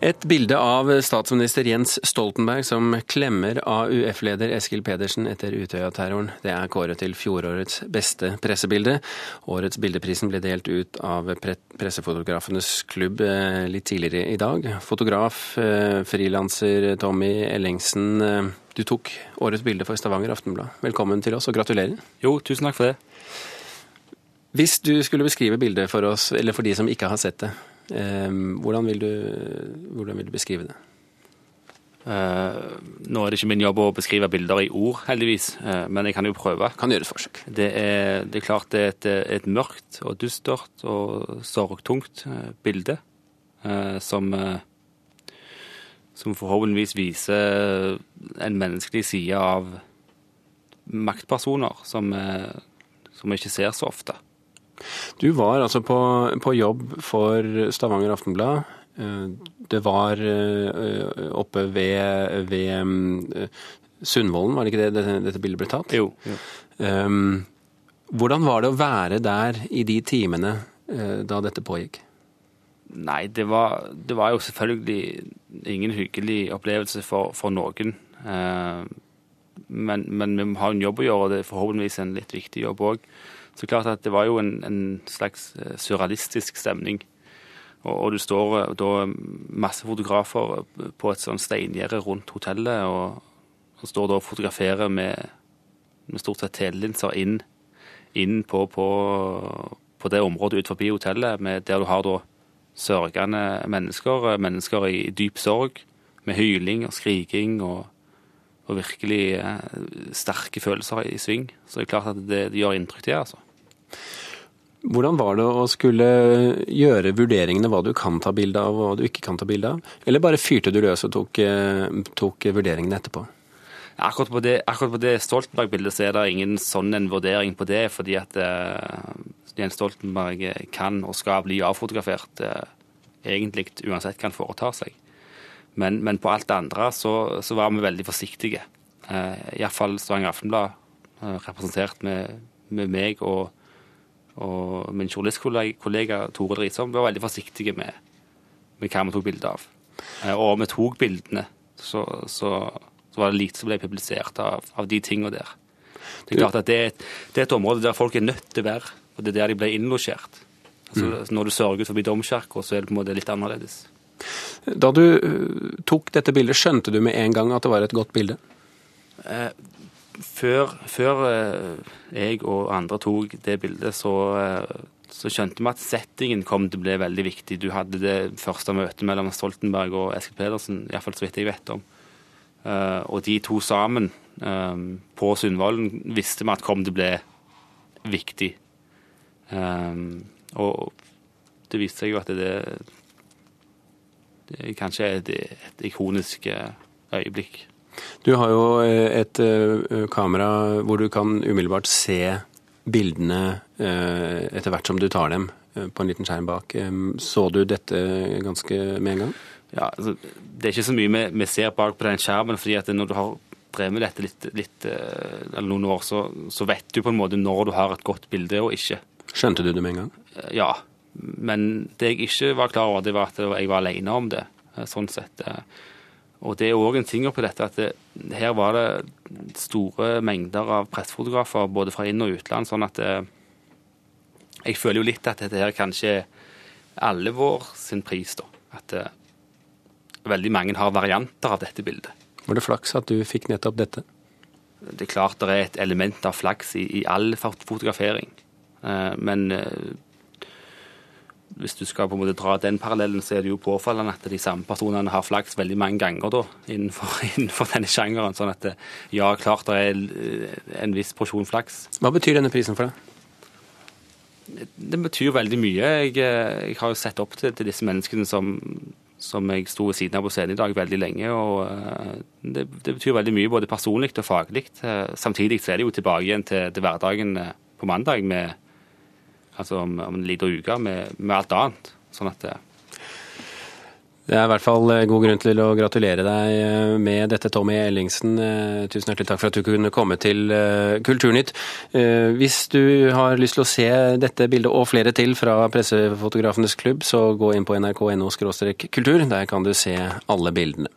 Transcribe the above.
Et bilde av statsminister Jens Stoltenberg som klemmer AUF-leder Eskil Pedersen etter Utøya-terroren. Det er kåret til fjorårets beste pressebilde. Årets bildeprisen ble delt ut av Pressefotografenes klubb eh, litt tidligere i dag. Fotograf, eh, frilanser Tommy Ellingsen, eh, du tok årets bilde for Stavanger Aftenblad. Velkommen til oss, og gratulerer. Jo, tusen takk for det. Hvis du skulle beskrive bildet for oss, eller for de som ikke har sett det, hvordan vil du, hvordan vil du beskrive det? Uh, nå er det ikke min jobb å beskrive bilder i ord, heldigvis, uh, men jeg kan jo prøve. Kan gjøre et forsøk. Det er, det er klart det er et, et, mørkt og dystert og sorgtungt uh, bilde som, som forhåpentligvis viser en menneskelig side av maktpersoner som, som vi ikke ser så ofte. Du var altså på, på jobb for Stavanger Aftenblad. Eh, det var eh, oppe ved, ved mm, Sundvolden, var det ikke det dette bildet ble tatt? Jo. jo. Um, hvordan var det å være der i de timene da dette pågikk? Nei, det var, det var jo selvfølgelig ingen hyggelig opplevelse for, for noen. Men, men, vi har en jobb å gjøre, og det er forhåpentligvis en litt viktig jobb òg. Så klart at det var jo en, en slags eh, surrealistisk stemning. Og, og du står eh, da masse fotografer på et sånn steingjerde rundt hotellet, og, og, står da og fotograferer med, med stort sett telelinser inn, inn på, på, på, det området ut forbi hotellet, med, der du har da sørgende mennesker, mennesker i dyp sorg, med hyling og skriking og og virkelig eh, sterke følelser i sving. Så det er klart at det, det gjør inntrykk, det, altså. Hvordan var det å skulle gjøre vurderingene hva du kan ta bilde av og hva du ikke kan ta bilde av? Eller bare fyrte du løs og tok, eh, tok vurderingene etterpå? Akkurat på det, akkurat det Stoltenberg-bildet så er det ingen sånn en vurdering på det, fordi at uh, Jens Stoltenberg kan og skal bli avfotografert uh, egentlig uansett hva han foretar seg. Men, men, på alt det andre så, så var vi veldig forsiktige. Eh, Iallfall Stavanger Aftenblad, eh, representert med, med, meg og, og min journalistkollega Tore Dritsom, var veldig forsiktige med, med hva vi tok bilde av. Eh, og om vi tok bildene, så, så, så, var det lite som ble publisert av, av de tingene der. Det er klart at det er, et, det er, et, område der folk er nødt til å være, og det er der de ble innlosjert. Altså, mm. Når du sørger forbi domkirka, så er det på en måte litt annerledes. Da du eh, tok dette bildet, skjønte du med en gang at det var et godt bilde? Eh, før, før eh, jeg og andre tok det bildet, så, så, skjønte vi at settingen kom til å bli veldig viktig. Du hadde det første møtet mellom Stoltenberg og Eskil Pedersen, iallfall så vidt jeg vet om. Og de to sammen på Sundvolden visste vi at kom til å bli viktig. Og det viste seg jo at det det kanskje er et, et ikonisk eh, øyeblikk. Du har jo eh, et eh, kamera hvor du kan umiddelbart se bildene etter hvert som du tar dem på en liten skjerm bak. Så du dette ganske med en gang? Ja, altså, Det er ikke så mye vi, ser bak på den skjermen. fordi at når du har drevet med dette litt, litt eller noen år, så, så, vet du på en måte når du har et godt bilde og ikke. Skjønte du det med en gang? Ja. Men det jeg ikke var klar over, det var at jeg var alene om det. Eh, sånn sett. Eh. Og det er òg en ting på dette at det, her var det store mengder av pressefotografer både fra inn- og utland. sånn at det, eh, jeg føler jo litt at dette her kanskje er alle vår sin pris, da. At det, veldig mange har varianter av dette bildet. Var det flaks at du fikk nettopp dette? Det er klart det er et element av flaks i, i all fotografering. Men hvis du skal på en måte dra den parallellen, så er det jo påfallende at de samme personene har flaks veldig mange ganger da, innenfor, innenfor denne sjangeren. Sånn at ja, klart det er en viss porsjon flaks. Hva betyr denne prisen for deg? Det betyr veldig mye. Jeg, jeg har jo sett opp til, til disse menneskene som, som jeg sto ved siden av på scenen i dag veldig lenge. og eh, Det, det betyr veldig mye, både personlig og faglig. Eh, samtidig så er det jo tilbake igjen til, til hverdagen eh, på mandag med altså om, om en liten uke med, med, alt annet. Sånn at det Det er i hvert fall god grunn til å gratulere deg med dette, Tommy Ellingsen. Tusen hjertelig takk for at du kunne komme til Kulturnytt. Hvis du har lyst til å se dette bildet og flere til fra Pressefotografenes klubb, så gå inn på nrk.no kultur. Der kan du se alle bildene.